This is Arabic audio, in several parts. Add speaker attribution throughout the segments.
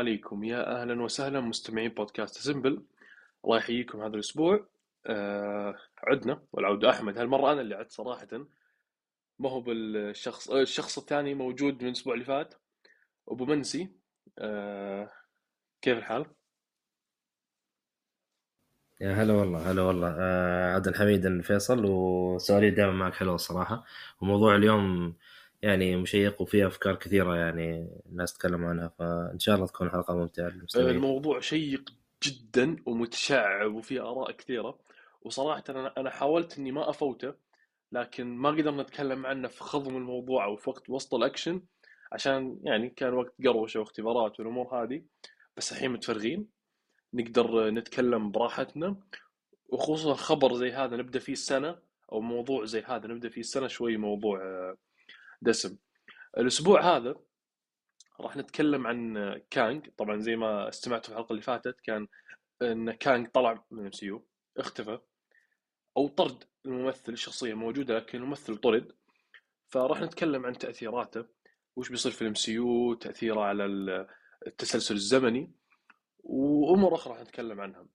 Speaker 1: عليكم. يا أهلا وسهلا مستمعين بودكاست سمبل الله يحييكم هذا الأسبوع. آه عدنا والعودة. أحمد هالمرة أنا اللي عدت صراحة. ما هو بالشخص آه، الشخص الثاني موجود من الأسبوع اللي فات أبو منسي. آه كيف الحال؟
Speaker 2: يا هلا والله هلا والله. آه عبد الحميد فيصل وسؤالي دائما معك حلو الصراحة وموضوع اليوم يعني مشيق وفيه أفكار كثيرة يعني الناس تكلموا عنها فإن شاء الله تكون حلقة ممتعة للمستمعين.
Speaker 1: الموضوع شيق جدا ومتشعب وفيه آراء كثيرة وصراحه أنا أنا حاولت إني ما أفوته لكن ما قدرنا نتكلم عنه في خضم الموضوع أو في وقت وسط الأكشن عشان يعني كان وقت قروشة واختبارات والأمور هذه بس الحين متفرغين نقدر نتكلم براحتنا وخصوصا خبر زي هذا نبدأ فيه السنة أو موضوع زي هذا نبدأ فيه السنة شوي موضوع دسم. الأسبوع هذا راح نتكلم عن كانج. طبعا زي ما استمعتوا في الحلقة اللي فاتت كان إن كانج طلع من ام اختفى أو طرد الممثل الشخصية موجودة لكن الممثل طرد. فراح نتكلم عن تأثيراته. وش بيصير في ال MCU تأثيره على التسلسل الزمني وامور أخرى راح نتكلم عنها.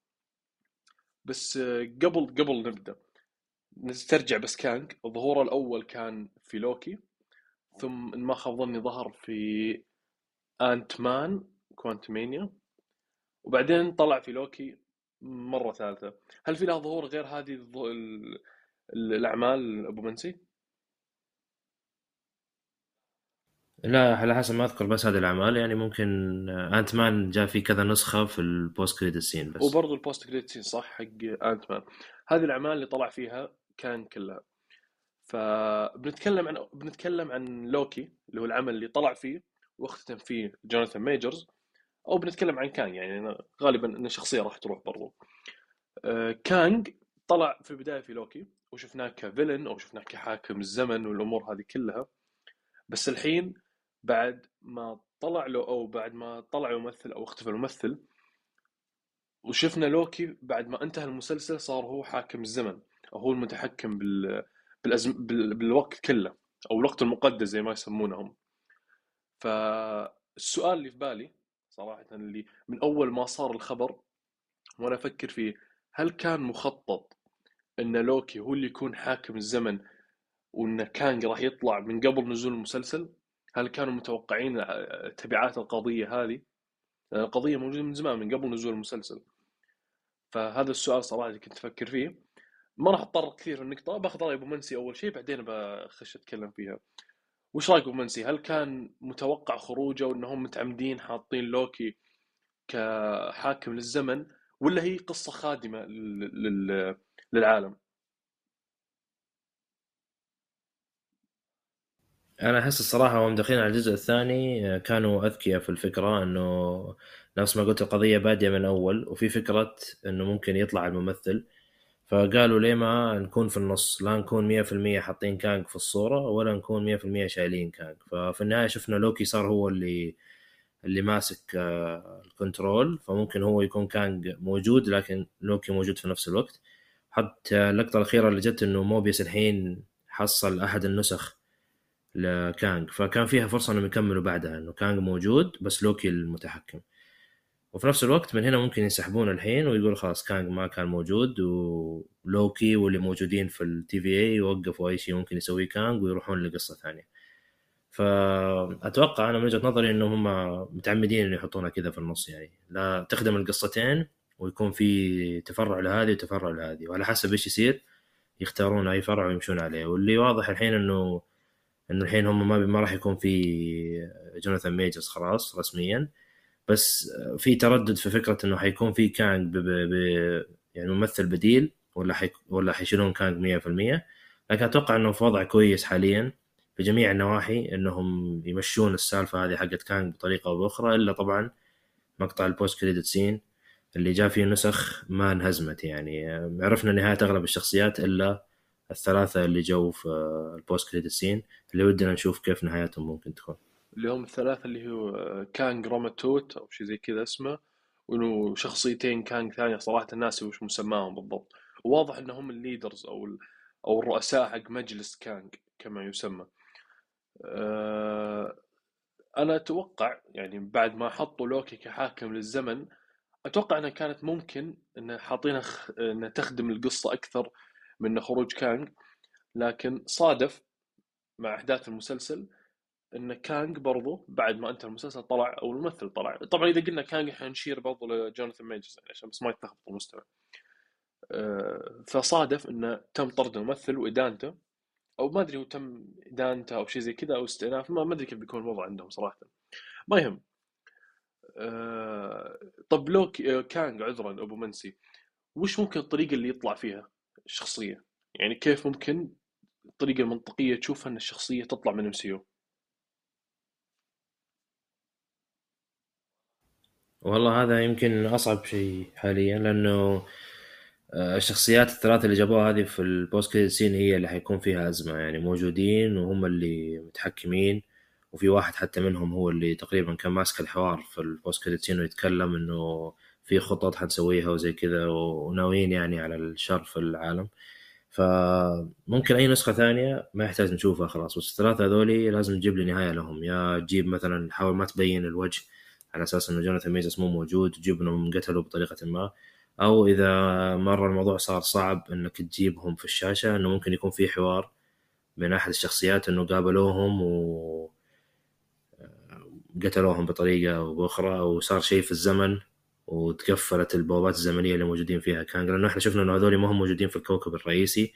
Speaker 1: بس قبل قبل نبدأ نسترجع بس كانج. ظهوره الأول كان في لوكي. ثم إن ما خاب ظني ظهر في Ant-Man Quantumania وبعدين طلع في لوكي مرة ثالثة. هل في له ظهور غير هذه الأعمال أبو منسي؟
Speaker 2: لا على حسب ما أذكر بس هذه الأعمال يعني ممكن Ant-Man جاء في كذا نسخة في ال post credit scene بس.
Speaker 1: وبرضه ال post credit scene صح حق Ant-Man هذه الأعمال اللي طلع فيها كانج كلها. فبنتكلم عن بنتكلم عن لوكي اللي هو العمل اللي طلع فيه واختتم فيه جوناثان ميجرز أو بنتكلم عن كانج يعني غالبا إن الشخصيه راح تروح برضو. آه، كانج طلع في البداية في لوكي وشفناه ك villain أو شفناه كحاكم الزمن والأمور هذه كلها. بس الحين بعد ما طلع له أو بعد ما طلع ممثل أو اختفى الممثل وشفنا لوكي بعد ما انتهى المسلسل صار هو حاكم الزمن أو هو المتحكم بال بالأزم... بالوقت كله أو الوقت المقدس زي ما يسمونهم. فالسؤال اللي في بالي صراحة اللي من أول ما صار الخبر وأنا أفكر فيه هل كان مخطط إن لوكي هو اللي يكون حاكم الزمن وإن كانج راح يطلع من قبل نزول المسلسل؟ هل كانوا متوقعين تبعات القضية هذه؟ القضية موجودة من زمان من قبل نزول المسلسل. فهذا السؤال صراحة كنت أفكر فيه. ما راح اتطرق كثير النقطه باخذ رأي أبو منسي أول شيء بعدين بخش أتكلم فيها. وش رأيك أبو منسي؟ هل كان متوقع خروجه وإنهم متعمدين حاطين لوكي كحاكم للزمن ولا هي قصة خادمة للعالم؟
Speaker 2: أنا أحس الصراحة وهم داخلين على الجزء الثاني كانوا أذكياء في الفكرة إنه نفس ما قلت القضية بادية من اول وفي فكرة إنه ممكن يطلع الممثل. فقالوا ليه ما نكون في النص؟ لا نكون 100% حاطين كانج في الصورة ولا نكون 100% شايلين كانج ففي النهاية شفنا لوكي صار هو اللي اللي ماسك آه، ال control. فممكن هو يكون كانج موجود لكن لوكي موجود في نفس الوقت. حتى اللقطة الأخيرة اللي جت إنه موبيوس الحين حصل أحد النسخ لكانج فكان فيها فرصة إنهم يكملوا بعدها إنه كانج موجود بس لوكي المتحكم. وفي نفس الوقت من هنا ممكن ينسحبون الحين ويقول خلاص كانج ما كان موجود ولوكي واللي موجودين في ال TVA يوقفوا أي شيء ممكن يسويه كانج ويروحون لقصة ثانية. فاتوقع أنا من وجهة نظري انهم هم متعمدين إنه يحطونها كذا في النص يعني. لا تخدم القصتين ويكون في تفرع لهذه وتفرع لهذه وعلى حسب إيش يصير يختارون أي فرع ويمشون عليه. واللي واضح الحين انه إنه الحين هم ما ما راح يكون في جوناثان ميجرز خلاص رسميا. بس في تردد في فكرة إنه حيكون في كانج ب ب يعني ممثل بديل ولا حي ولا حيشيلون كانج 100% لكن أتوقع إنه في وضع كويس حاليا في جميع النواحي إنهم يمشون السالفة هذه حقت كانج بطريقة أو بأخرى إلا طبعا مقطع ال post credit scene اللي جاء فيه نسخ ما انهزمت. يعني عرفنا نهاية أغلب الشخصيات إلا الثلاثة اللي جو في ال post credit scene اللي ودنا نشوف كيف نهايتهم ممكن تكون.
Speaker 1: اللي هم الثلاثة اللي هو كانج راما توت أو شيء زي كذا اسمه وإنه شخصيتين كانج ثانية صراحة ناسي وش مسماهم بالضبط. وواضح إنهم ال leaders أو أو الرؤساء حق مجلس كانج كما يسمى. أه أنا أتوقع يعني بعد ما حطوا لوكي كحاكم للزمن أتوقع إنها كانت ممكن إن حاطينها خ... انها تخدم القصة أكثر من خروج كانج لكن صادف مع أحداث المسلسل إن كانج برضو بعد ما انتهى المسلسل طلع أو الممثل طلع. طبعا إذا قلنا كانج حنشير برضو لجوناثان ميجرز يعني عشان بس ما يتلخبط المستمع أه فصادف انه تم طرد الممثل وادانته أو ما أدري هو تم ادانته أو شيء زي كذا أو استئناف ما أدري كيف بيكون الوضع عندهم صراحة. ما يهم. أه طب لو كانج عذرا أبو منسي وش ممكن الطريقة اللي يطلع فيها الشخصية؟ يعني كيف ممكن الطريقة المنطقية تشوفها إن الشخصية تطلع من MCU
Speaker 2: والله هذا يمكن أصعب شيء حاليا لأنه آه، الشخصيات الثلاثة اللي جابوها هذه في ال post scene هي اللي حيكون فيها أزمة يعني موجودين وهم اللي متحكمين وفي واحد حتى منهم هو اللي تقريبا كان ماسك الحوار في ال post credit scene ويتكلم إنه في خطط حنسويها وزي كذا وناويين يعني على الشر في العالم. فممكن أي نسخة ثانية ما يحتاج نشوفها خلاص بس الثلاثة هذولي لازم نجيب لي نهاية لهم. يا تجيب مثلا حاول ما تبين الوجه على أساس إنه جوناثان ميزس مو موجود تجيب إنهم قتلوا بطريقة ما. أو إذا مرة الموضوع صار صعب إنك تجيبهم في الشاشة إنه ممكن يكون في حوار بين أحد الشخصيات إنه قابلوهم و قتلوهم بطريقة أو بأخرى أو صار شيء في الزمن وتقفلت البوابات الزمنية اللي موجودين فيها. كان لأنه إحنا شفنا إنه هذول ما هم موجودين في الكوكب الرئيسي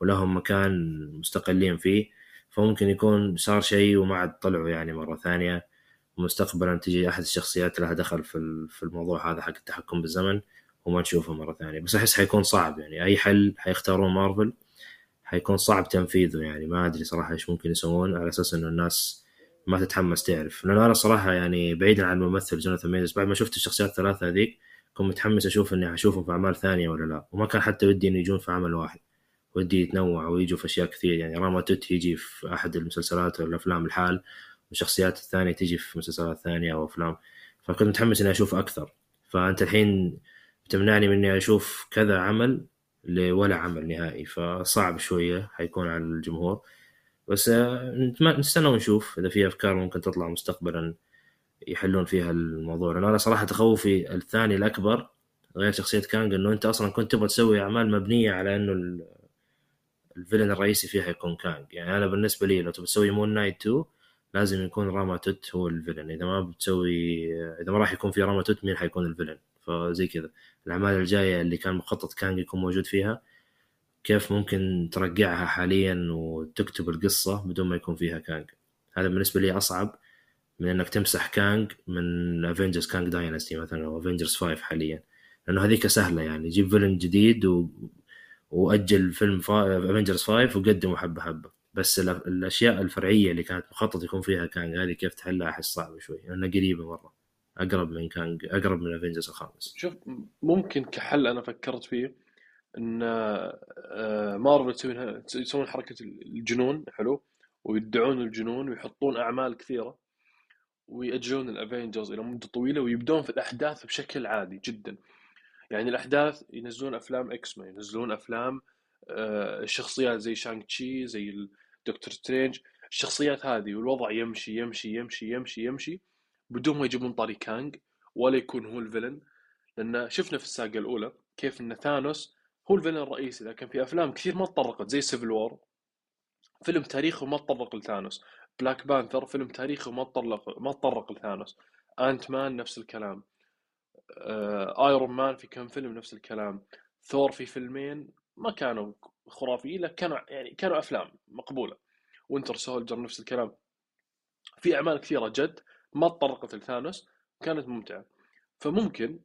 Speaker 2: ولهم مكان مستقلين فيه. فممكن يكون صار شيء وما عاد طلعوا يعني مرة ثانية. مستقبلا تجي أحد الشخصيات لها دخل في في الموضوع هذا حق التحكم بالزمن وما نشوفه مرة ثانية. بس أحس حيكون صعب يعني. أي حل حيختارون مارفل حيكون صعب تنفيذه يعني. ما أدري صراحة إيش ممكن يسوون على أساس إنه الناس ما تتحمس تعرف. لأنه أنا صراحة يعني بعيدا عن الممثل جوناثان ميزز بعد ما شفت الشخصيات الثلاثة هذيك كنت متحمس أشوف إني حشوفهم في أعمال ثانية ولا لا. وما كان حتى ودي إنه يجون في عمل واحد. ودي يتنوع ويجوا في أشياء كثير. يعني راما توت يجي في أحد المسلسلات ولا الافلام الحال. والشخصيات الثانية تجي في مسلسلات ثانية أو أفلام. فكنت متحمس إني أشوف أكثر. فأنت الحين تمنعني من إني أشوف كذا عمل لولا عمل نهائي. فصعب شوية حيكون على الجمهور. بس آه، نستنى ونشوف. إذا في أفكار ممكن تطلع مستقبلا يحلون فيها الموضوع. لأن أنا صراحة تخوفي الثاني الأكبر غير شخصية كانج إنه أنت أصلا كنت تبغى تسوي أعمال مبنية على إنه ال villain الرئيسي فيها يكون كانج. يعني أنا بالنسبة لي لو تبغى تسوي Moon Knight 2 لازم يكون راما توت هو ال villain. إذا ما بتسوي إذا ما راح يكون في راما توت مين حيكون ال villain؟ فزي كذا. الأعمال الجاية اللي كان مخطط كانج يكون موجود فيها كيف ممكن ترجعها حاليا وتكتب القصة بدون ما يكون فيها كانج؟ هذا بالنسبة لي أصعب من إنك تمسح كانج من Avengers Kang Dynasty مثلا أو Avengers 5 حاليا. لأنه هذيك سهلة يعني. جيب villain جديد و... وأجل فيلم Avengers 5 وقدمه حبة حبة. بس الأشياء الفرعية اللي كانت مخطط يكون فيها كانج هذه كيف تحلها أحس صعبه شوي لانها قريبة مرة أقرب من كانج أقرب من Avengers الخامس.
Speaker 1: شوف ممكن كحل أنا فكرت فيه إن آه، مارفل تسوي يسوون حركة الجنون حلو؟ ويدعون الجنون ويحطون أعمال كثيرة ويأجلون ال Avengers إلى مدة طويلة ويبدون في الأحداث بشكل عادي جدا. يعني الأحداث ينزلون أفلام X-Men ينزلون أفلام الشخصيات آه، زي Shang-Chi زي Doctor Strange الشخصيات هذه والوضع يمشي يمشي يمشي يمشي يمشي بدون ما يجيبون طاري كانج ولا يكون هو ال villain. لأن شفنا في ال saga الأولى كيف إن ثانوس هو ال villain الرئيسي لكن في أفلام كثير ما تطرقت زي Civil War فيلم تاريخي ما تطرق لثانوس. Black Panther فيلم تاريخي ما تطرق ما تطرق لثانوس. Ant-Man نفس الكلام. آه، Iron Man في كم فيلم نفس الكلام. ثور في فيلمين ما كانوا خرافيين لكن كانوا يعني كانوا أفلام مقبولة. Winter Soldier نفس الكلام. في أعمال كثيرة جد ما تطرقت لثانوس كانت ممتعة. فممكن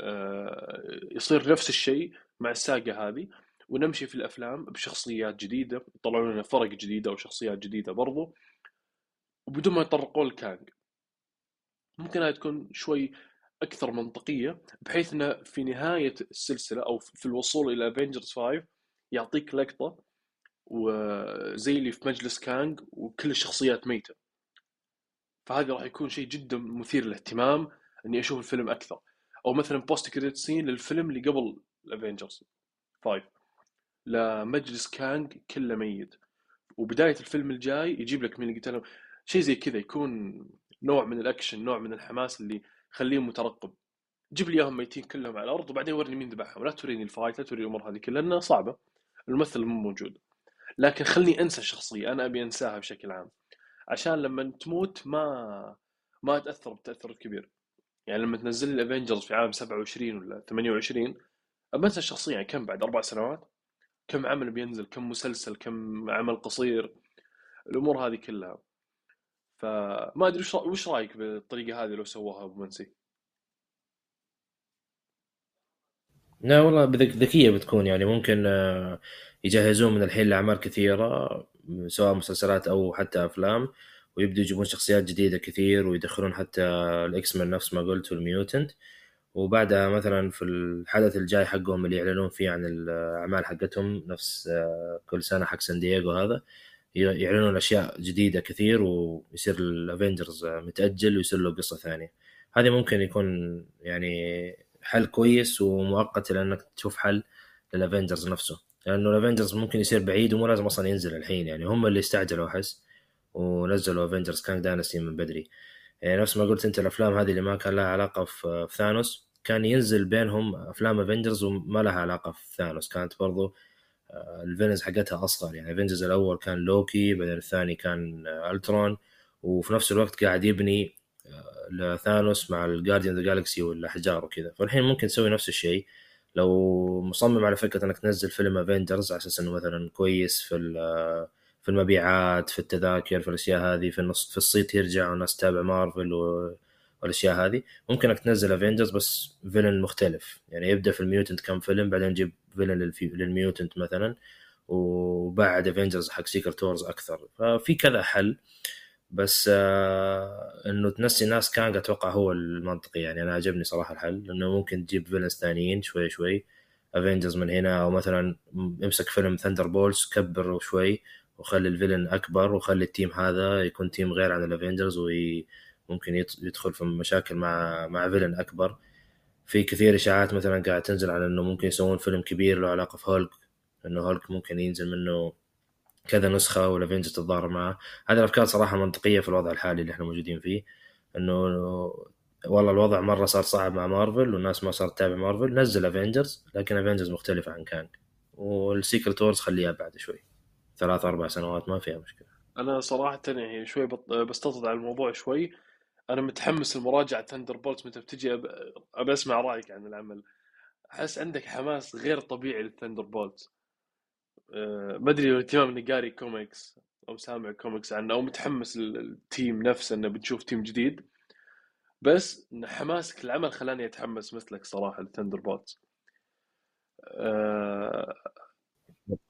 Speaker 1: آه، يصير نفس الشيء مع ال saga هذه ونمشي في الأفلام بشخصيات جديدة يطلعون لنا فرق جديدة أو شخصيات جديدة برضو. وبدون ما يطرقون لكانج ممكن هاي تكون شوي أكثر منطقية بحيث إنه في نهاية السلسلة أو في الوصول إلى Avengers 5 يعطيك لقطة وزي اللي في مجلس كانج وكل الشخصيات ميتة. فهذا راح يكون شيء جدا مثير للاهتمام إني أشوف الفيلم أكثر. أو مثلا post credit scene للفيلم اللي قبل ال Avengers. 5 لمجلس كانج كله ميت. وبداية الفيلم الجاي يجيب لك من اللي قتلهم شيء زي كذا يكون نوع من الأكشن نوع من الحماس اللي يخليه مترقب. جيب لي إياهم ميتين كلهم على الأرض وبعدين ورني مين ذبحهم. لا توريني ال fight لا توريني الأمور هذه كلها لأنها صعبة. الممثل مو موجود. لكن خلني انسى الشخصيه أنا ابي انساها بشكل عام. عشان لما تموت ما ما تأثر بتأثر كبير. يعني لما تنزل لي الافنجرز في عام 27 ولا 28 أنسى الشخصية. يعني كم؟ بعد أربع سنوات؟ كم عمل بينزل؟ كم مسلسل؟ كم عمل قصير؟ الأمور هذه كلها. فما أدري وش رأيك بالطريقة هذه لو سووها أبو منسي؟
Speaker 2: لا والله ذكية بتكون يعني. ممكن آه، يجهزون من الحين لأعمال كثيرة سواء مسلسلات أو حتى أفلام ويبدوا يجيبون شخصيات جديدة كثير ويدخلون حتى ال X-Men نفس ما قلت وال mutant. وبعدها مثلا في الحدث الجاي حقهم اللي يعلنون فيه عن الأعمال حقتهم نفس آه، كل سنة حق سان دييغو هذا يعلنون أشياء جديدة كثير ويصير ال Avengers متأجل ويصير له قصة ثانية. هذه ممكن يكون يعني حل كويس ومؤقت لانك تشوف حل لل Avengers نفسه. لأنه ال Avengers ممكن يصير بعيد ومو لازم أصلا ينزل الحين يعني هم اللي استعجلوا أحس ونزلوا Avengers Kang Dynasty من بدري. يعني نفس ما قلت أنت الأفلام هذه اللي ما كان لها علاقة في ثانوس كان ينزل بينهم أفلام Avengers وما لها علاقة في ثانوس كانت برضو آه، ال villains حقتها أصغر. يعني Avengers الأول كان لوكي بعدين الثاني كان ألترون وفي نفس الوقت قاعد يبني آه، لثانوس مع ال Guardians the Galaxy والأحجار وكذا. فالحين ممكن تسوي نفس الشيء. لو مصمم على فكرة إنك تنزل فيلم Avengers على أساس إنه مثلا كويس في في المبيعات في التذاكر في الأشياء هذه في النص في الصيت يرجع والناس تتابع مارفل والأشياء هذه. ممكن إنك تنزل Avengers بس villain مختلف. يعني يبدأ في ال mutants كم فيلم بعدين نجيب villain لل mutants مثلا. وبعد افنجرز حق سيكرت تورز أكثر. ففي كذا حل. بس آه إنه تنسي ناس كان أتوقع هو المنطقي يعني. أنا عجبني صراحة الحل لأنه ممكن تجيب فيلنز ثانيين شوي شوي. افنجرز من هنا أو مثلا امسك فيلم ثندر بولز كبره شوي وخلي الفيلن أكبر وخلي التيم هذا يكون تيم غير عن الافنجرز وي ممكن يدخل في مشاكل مع مع فيلن أكبر. في كثير إشاعات مثلا قاعد تنزل على إنه ممكن يسوون فيلم كبير له علاقة في هولك إنه هولك ممكن ينزل منه كذا نسخة وال Avengers تتضارب معه. هذه الأفكار صراحة منطقية في الوضع الحالي اللي إحنا موجودين فيه. إنه والله الوضع مرة صار صعب مع مارفل والناس ما صارت تتابع مارفل. نزل Avengers لكن Avengers مختلفة عن كانغ وال Secret Wars خليها بعد شوي. ثلاث أربع سنوات ما فيها مشكلة.
Speaker 1: أنا صراحة يعني شوي بستطرد على الموضوع شوي. أنا متحمس لمراجعة Thunderbolts متى بتجي. ابى أسمع رأيك عن العمل. أحس عندك حماس غير طبيعي لل Thunderbolts ما أدري اهتمام إني قاري كوميكس أو سامع كوميكس عنه أو متحمس لل team نفسه إنه بتشوف team جديد. بس حماسك للعمل خلاني أتحمس مثلك صراحة لل Thunderbolts أه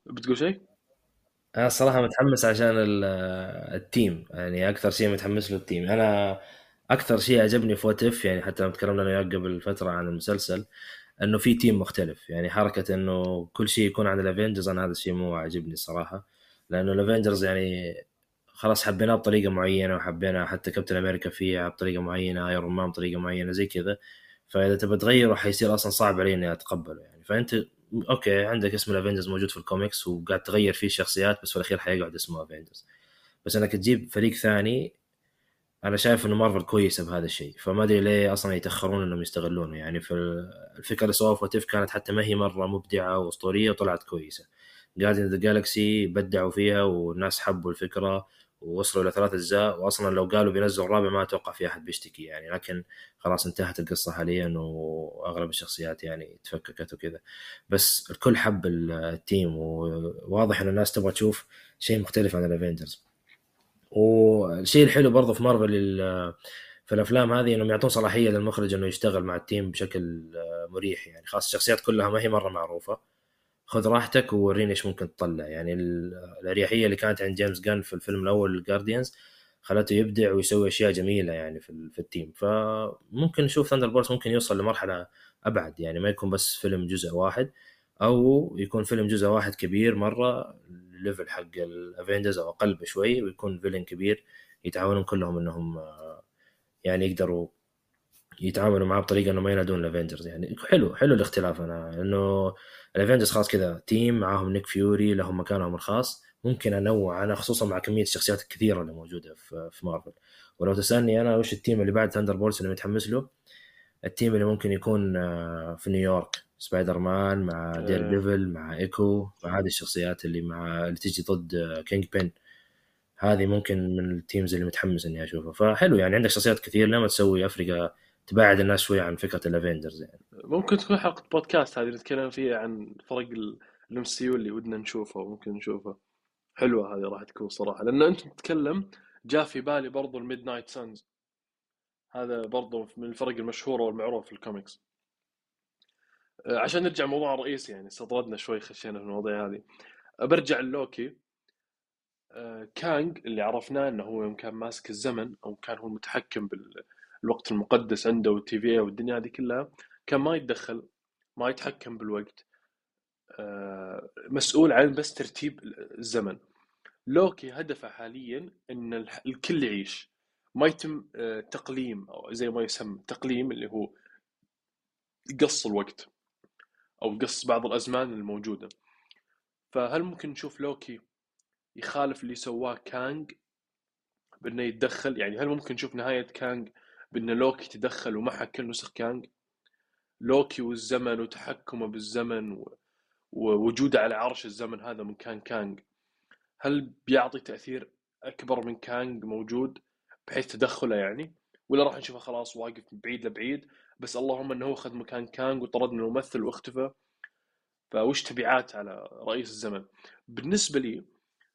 Speaker 1: بتقول شيء؟
Speaker 2: أنا الصراحه متحمس عشان ال team يعني أكثر شيء متحمس له ال team أنا أكثر شيء عجبني في يعني حتى لما تكلمنا أنا قبل فترة عن المسلسل إنه في team مختلف. يعني حركة إنه كل شيء يكون عن ال Avengers أنا هذا الشيء مو عاجبني الصراحه لأنه ال Avengers يعني خلاص حبيناه بطريقة معينة وحبينا حتى Captain America فيها بطريقة معينة Iron Man بطريقة معينة زي كذا. فإذا تبى تغيره حيصير أصلا صعب علي إني أتقبله يعني. فأنت okay عندك اسم ال Avengers موجود في الكوميكس وقاعد تغير فيه الشخصيات بس في الأخير حيقعد اسمه Avengers بس إنك تجيب فريق ثاني أنا شايف إنه مارفل كويسة بهذا الشيء فما أدري ليه أصلا يتأخرون إنهم يستغلونه يعني في الفكرة اللي سووها في كانت حتى ما هي مرة مبدعة وأسطورية وطلعت كويسة. Guardians the Galaxy بدعوا فيها والناس حبوا الفكرة ووصلوا إلى ثلاث أجزاء واصلا لو قالوا بينزلوا الرابع ما أتوقع في أحد بيشتكي يعني لكن خلاص انتهت القصة حاليا وأغلب الشخصيات يعني تفككت وكذا. بس الكل حب ال team وواضح إن الناس تبغى تشوف شيء مختلف عن ال Avengers والشيء الحلو برضه في مارفل في الأفلام هذه إنهم يعطون صلاحية للمخرج إنه يشتغل مع ال team بشكل مريح يعني. خاص الشخصيات كلها ما هي مرة معروفة. خذ راحتك ووريني إيش ممكن تطلع. يعني الأريحية اللي كانت عند جيمس غان في الفيلم الأول ال Guardians خلته يبدع ويسوي أشياء جميلة يعني في, في ال team. فممكن نشوف Thunderbolts ممكن يوصل لمرحلة أبعد يعني ما يكون بس فيلم جزء واحد أو يكون فيلم جزء واحد كبير مرة ال level حق ال Avengers أو أقل بشوي ويكون villain كبير يتعاونون كلهم إنهم يعني يقدروا يتعاملوا معاه بطريقة إنه ما ينادون ال Avengers يعني حلو حلو الاختلاف أنا انه ال Avengers خلاص كذا team معاهم نيك فيوري لهم مكانهم الخاص. ممكن أنوع أنا خصوصا مع كمية الشخصيات الكثيرة اللي موجودة في, في مارفل ولو تسألني أنا وش ال team اللي بعد Thunderbolts اللي متحمس له ال team اللي ممكن يكون آه، في نيويورك. سبايدر مان مع Daredevil مع إيكو. مع هذه الشخصيات اللي مع اللي تجي ضد King آه، pin. هذه ممكن من ال teams اللي متحمس إني أشوفها. فحلو يعني عندك شخصيات كثير. لما تسوي أفرقة تباعد الناس شوي عن فكرة ال Avengers يعني.
Speaker 1: ممكن تكون حلقة بودكاست هذه نتكلم فيها عن فرق ال MCU اللي ودنا نشوفه وممكن نشوفه حلوة هذه راح تكون صراحة. لأن أنت تتكلم جاء في بالي برضو ال Midnight Suns هذا برضو من الفرق المشهوره والمعروفه في الكوميكس. آه، عشان نرجع موضوع الرئيسي يعني استطردنا شوي خشينا في المواضيع هذه. برجع لوكي آه، كانج اللي عرفناه إنه هو يوم كان ماسك الزمن أو كان هو المتحكم بالوقت المقدس عنده وال TVA والدنيا هذه كلها كان ما يتدخل ما يتحكم بالوقت. آه، مسؤول عن بس ترتيب الزمن. لوكي هدفه حاليا إن الكل يعيش. ما يتم آه، تقليم أو زي ما يسمى تقليم اللي هو قص الوقت أو قص بعض الأزمان الموجودة. فهل ممكن نشوف لوكي يخالف اللي سواه كانج بأنه يتدخل؟ يعني هل ممكن نشوف نهاية كانج بأن لوكي تدخل ومحى كل نسخ كانج لوكي والزمن وتحكمه بالزمن ووجوده على عرش الزمن هذا من كان كانج هل بيعطي تأثير أكبر من كانج موجود؟ بحيث تدخله يعني ولا راح نشوفه خلاص واقف بعيد لبعيد بس اللهم إنه هو اخذ مكان كانج وطرد من الممثل واختفى. فوش تبعات على رئيس الزمن؟ بالنسبة لي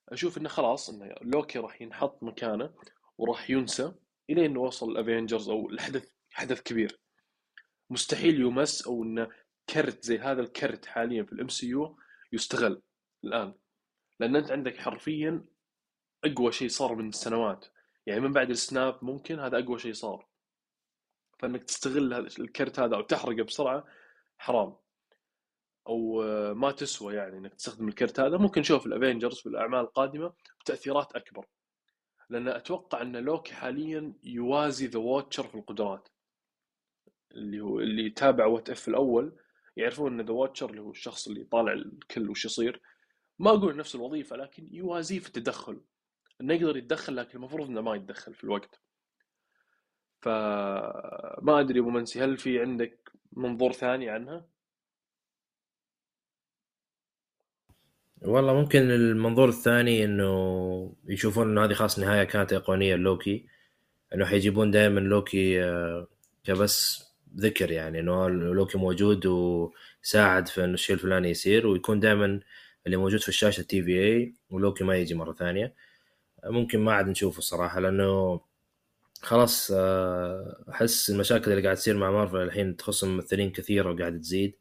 Speaker 1: أشوف إنه خلاص إنه لوكي راح ينحط مكانه وراح ينسى إلى انه وصل الافينجرز أو الحدث حدث كبير. مستحيل يمس أو انه كرت زي هذا الكرت حاليا في ال MCU يستغل الآن. لأن أنت عندك حرفيا أقوى شيء صار من سنوات. يعني من بعد ال snap ممكن هذا أقوى شيء صار. فإنك تستغل الكرت هذا أو تحرقه بسرعة حرام. أو ما تسوى يعني إنك تستخدم الكرت هذا. ممكن نشوف الأفينجرز في الأعمال القادمة بتأثيرات أكبر. لأن أتوقع إن لوكي حاليا يوازي The Watcher في القدرات. اللي هو اللي تابع What If الأول. يعرفون إن The Watcher اللي هو الشخص اللي طالع الكل وش يصير. ما أقول نفس الوظيفة لكن يوازيه في التدخل. إنه يقدر يتدخل لكن المفروض إنه ما يتدخل في الوقت. فما أدري أبو منسي هل في عندك منظور ثاني عنها؟
Speaker 2: والله ممكن المنظور الثاني إنه يشوفون إنه هذه خاص نهاية كانت أيقونية لوكي. إنه حيجيبون دائما لوكي آه، كبس ذكر يعني إنه لوكي موجود وساعد في إنه الشيء الفلاني يصير ويكون دائما اللي موجود في الشاشة TVA ولوكي ما يجي مرة ثانية. ممكن ما عاد نشوفه الصراحه لأنه خلاص آه، أحس المشاكل اللي قاعد تصير مع مارفل الحين تخص ممثلين كثيرة وقاعد تزيد.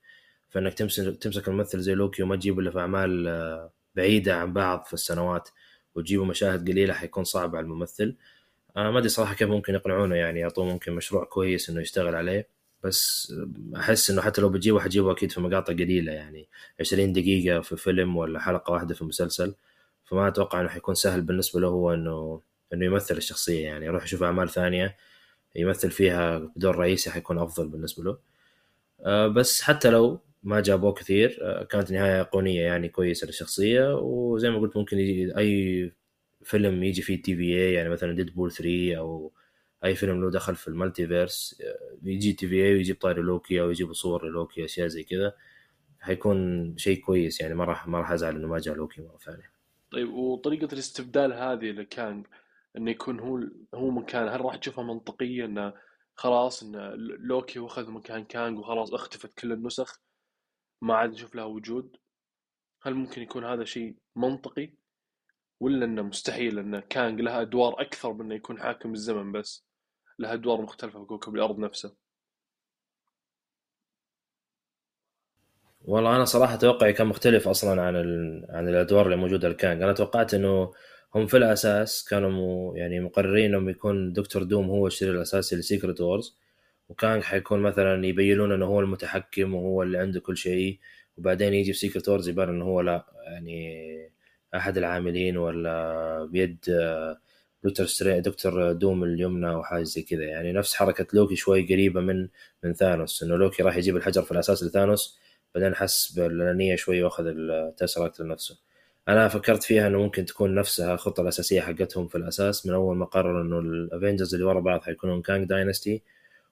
Speaker 2: فإنك تمسك تمسك الممثل زي لوكي وما تجيبه إلا في أعمال آه، بعيدة عن بعض في السنوات وتجيبه مشاهد قليلة حيكون صعب على الممثل. آه، ما أدري صراحة كيف ممكن يقنعونه يعني يعطوه ممكن مشروع كويس إنه يشتغل عليه. بس أحس إنه حتى لو بتجيبه حتجيبه أكيد في مقاطع قليلة يعني 20 دقيقة في فيلم ولا حلقة واحدة في مسلسل. فما أتوقع إنه حيكون سهل بالنسبة له هو إنه إنه يمثل الشخصية يعني. يروح يشوف أعمال ثانية يمثل فيها بدور رئيسي حيكون أفضل بالنسبة له. آه، بس حتى لو ما جابوه كثير آه، كانت نهاية ايقونيه يعني كويسة للشخصية. وزي ما قلت ممكن يجي أي فيلم يجي فيه TVA يعني مثلا Deadpool 3 أو أي فيلم له دخل في ال multiverse آه، يجي TVA ويجيب طاري لوكي أو يجيب صور لوكي أشياء زي كذا. حيكون شيء كويس يعني ما راح ما راح أزعل إنه ما جاء لوكي مرة ثانية.
Speaker 1: طيب وطريقة الاستبدال هذه لكانج إنه يكون هو هو مكان هل راح تشوفها منطقية إنه خلاص إنه لوكي واخذ مكان كانج وخلاص اختفت كل النسخ ما عاد نشوف لها وجود؟ هل ممكن يكون هذا شيء منطقي؟ ولا إنه مستحيل ان كانج لها أدوار أكثر من إنه يكون حاكم الزمن بس؟ لها أدوار مختلفة في كوكب الأرض نفسه.
Speaker 2: والله أنا صراحة توقعي كان مختلف أصلا عن. عن الأدوار اللي موجودة لكانج أنا توقعت إنه هم في الأساس كانوا. يعني مقررين انه يكون دكتور دوم هو الشرير الأساسي ل Secret Wars وكانج حيكون مثلا يبينون إنه هو المتحكم وهو اللي عنده كل شيء وبعدين يجي في Secret Wars يبان إنه هو لا يعني أحد العاملين ولا بيد دكتور ستري... دكتور دوم اليمنى أو حاجة زي كذا يعني نفس حركة لوكي شوي قريبة من من ثانوس إنه لوكي راح يجيب الحجر في الأساس لثانوس بعدين حس بالأنانية شوي وأخذ التسراكت لنفسه أنا فكرت فيها إنه ممكن تكون نفسها الخطة الأساسية حقتهم في الأساس من أول ما قرروا إنه الافنجرز اللي ورا بعض حيكونون Kang Dynasty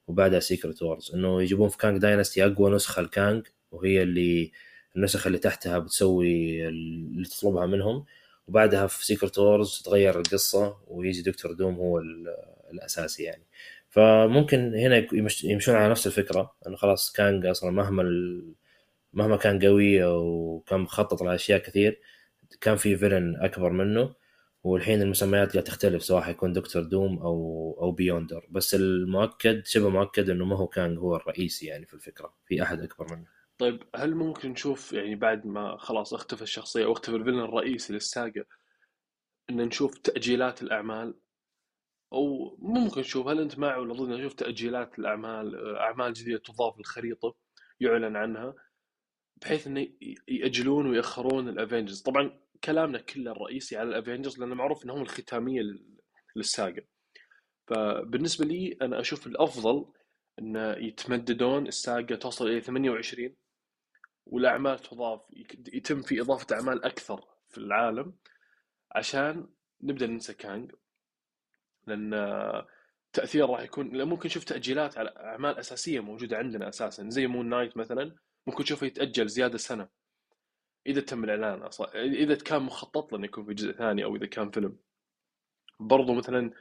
Speaker 2: وبعدها Secret Wars إنه يجيبون في Kang Dynasty أقوى نسخة لكانج وهي اللي النسخ اللي تحتها بتسوي اللي تطلبها منهم. وبعدها في Secret Wars تتغير القصة ويجي دكتور دوم هو الأساسي يعني. فممكن هنا يمشون على نفس الفكرة إنه خلاص كانج أصلا مهما مهما كان قوي وكان مخطط لأشياء كثير كان في villain أكبر منه والحين المسميات قاعد تختلف سواء حيكون دكتور دوم أو أو Beyonder. بس المؤكد شبه مؤكد إنه ما هو كانج هو الرئيسي يعني في الفكرة في أحد أكبر منه.
Speaker 1: طيب هل ممكن نشوف يعني بعد ما خلاص اختفى الشخصية أو اختفى ال villain الرئيسي لل saga إن نشوف تأجيلات الأعمال؟ أو ممكن نشوف هل أنت معي ولا ضد نشوف تأجيلات الأعمال؟ أعمال جديدة تضاف للخريطة يعلن عنها. بحيث إنه يأجلون ويأخرون الافنجرز طبعا كلامنا كله الرئيسي على الافنجرز لأنه معروف إنهم الختامية لل saga. فبالنسبة لي أنا أشوف الأفضل إن يتمددون ال saga توصل إلى 28 والأعمال تضاف يتم في إضافة أعمال أكثر في العالم عشان نبدأ ننسى كانج. لأن تأثير راح يكون ممكن نشوف تأجيلات على أعمال أساسية موجودة عندنا أساسا زي Moon Knight مثلا. ممكن تشوفه يتأجل زيادة سنة. إذا تم الإعلان أصلا إذا كان مخطط له إنه يكون في جزء ثاني أو إذا كان فيلم. برضو مثلا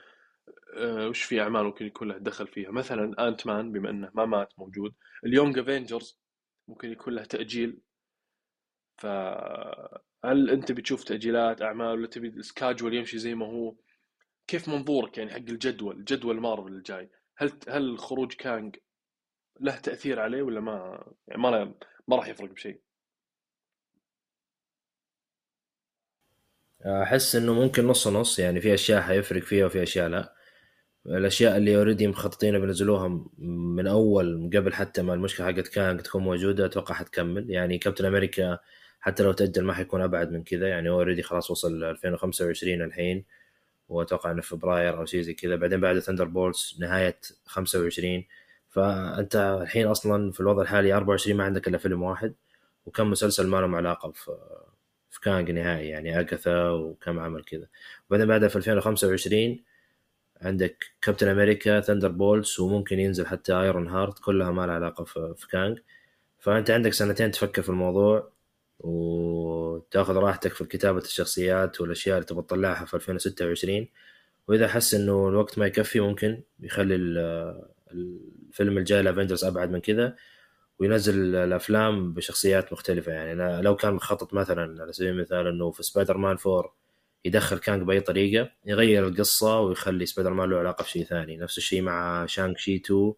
Speaker 1: آه، وش في أعمال ممكن يكون له دخل فيها؟ مثلا Ant-Man بما إنه ما مات موجود. ال Young Avengers ممكن يكون له تأجيل. فهل أنت بتشوف تأجيلات أعمال ولا تبي ال schedule يمشي زي ما هو؟ كيف منظورك يعني حق الجدول جدول مارفل الجاي؟ هل هل خروج كانج له تأثير عليه ولا ما؟ يعني ما ما راح يفرق بشيء.
Speaker 2: أحس إنه ممكن نص نص يعني في أشياء حيفرق فيها وفي أشياء لا. الأشياء اللي already مخططين بينزلوها من أول قبل حتى ما المشكلة حقت كانج تكون موجودة أتوقع حتكمل. يعني كابتن أمريكا حتى لو تأجل ما حيكون أبعد من كذا. يعني already خلاص وصل 2025 الحين وأتوقع إنه فبراير أو شيء زي كذا. بعدين بعد Thunderbolts نهايه 25 فأنت الحين أصلا في الوضع الحالي 24 ما عندك إلا فيلم واحد وكم مسلسل ما لهم علاقة في في كانج نهائي يعني Agatha وكم عمل كذا. وبعدين بعدها في 2025 عندك كابتن أمريكا Thunderbolts وممكن ينزل حتى Ironheart كلها ما لها علاقة في كانج فأنت عندك سنتين تفكر في الموضوع وتأخذ راحتك في كتابه الشخصيات والأشياء اللي تبغى تطلعها في 2026 وإذا حس إنه الوقت ما يكفي ممكن يخلي الفيلم الجاي ل Avengers أبعد من كذا وينزل الأفلام بشخصيات مختلفة. يعني لو كان مخطط مثلا على سبيل المثال إنه في سبايدر مان 4 يدخل كانج بأي طريقة يغير القصة ويخلي سبايدر مان له علاقة بشيء ثاني. نفس الشيء مع Shang-Chi 2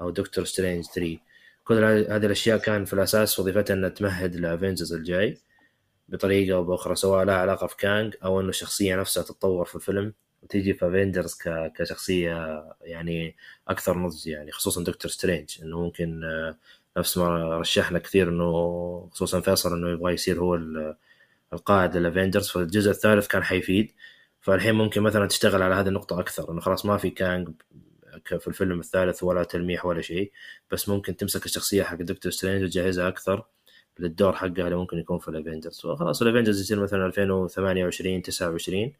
Speaker 2: أو Doctor Strange 3 كل هذه الأشياء كان في الأساس وظيفتها إنها تمهد ل Avengers الجاي بطريقة أو بأخرى سواء لها علاقة في كانج أو إنه الشخصية نفسها تتطور في الفيلم. وتيجي في Avengers كشخصية يعني أكثر نضج يعني خصوصا Doctor Strange إنه ممكن آه، نفس ما رشحنا كثير إنه خصوصا فيصل إنه يبغى يصير هو القائد لل Avengers فالجزء الثالث كان حيفيد. فالحين ممكن مثلا تشتغل على هذه النقطة أكثر إنه خلاص ما في كانج في الفيلم الثالث ولا تلميح ولا شيء بس ممكن تمسك الشخصية حق Doctor Strange وتجهزها أكثر للدور حقها اللي ممكن يكون في ال Avengers وخلاص ال Avengers يصير مثلا 2028 29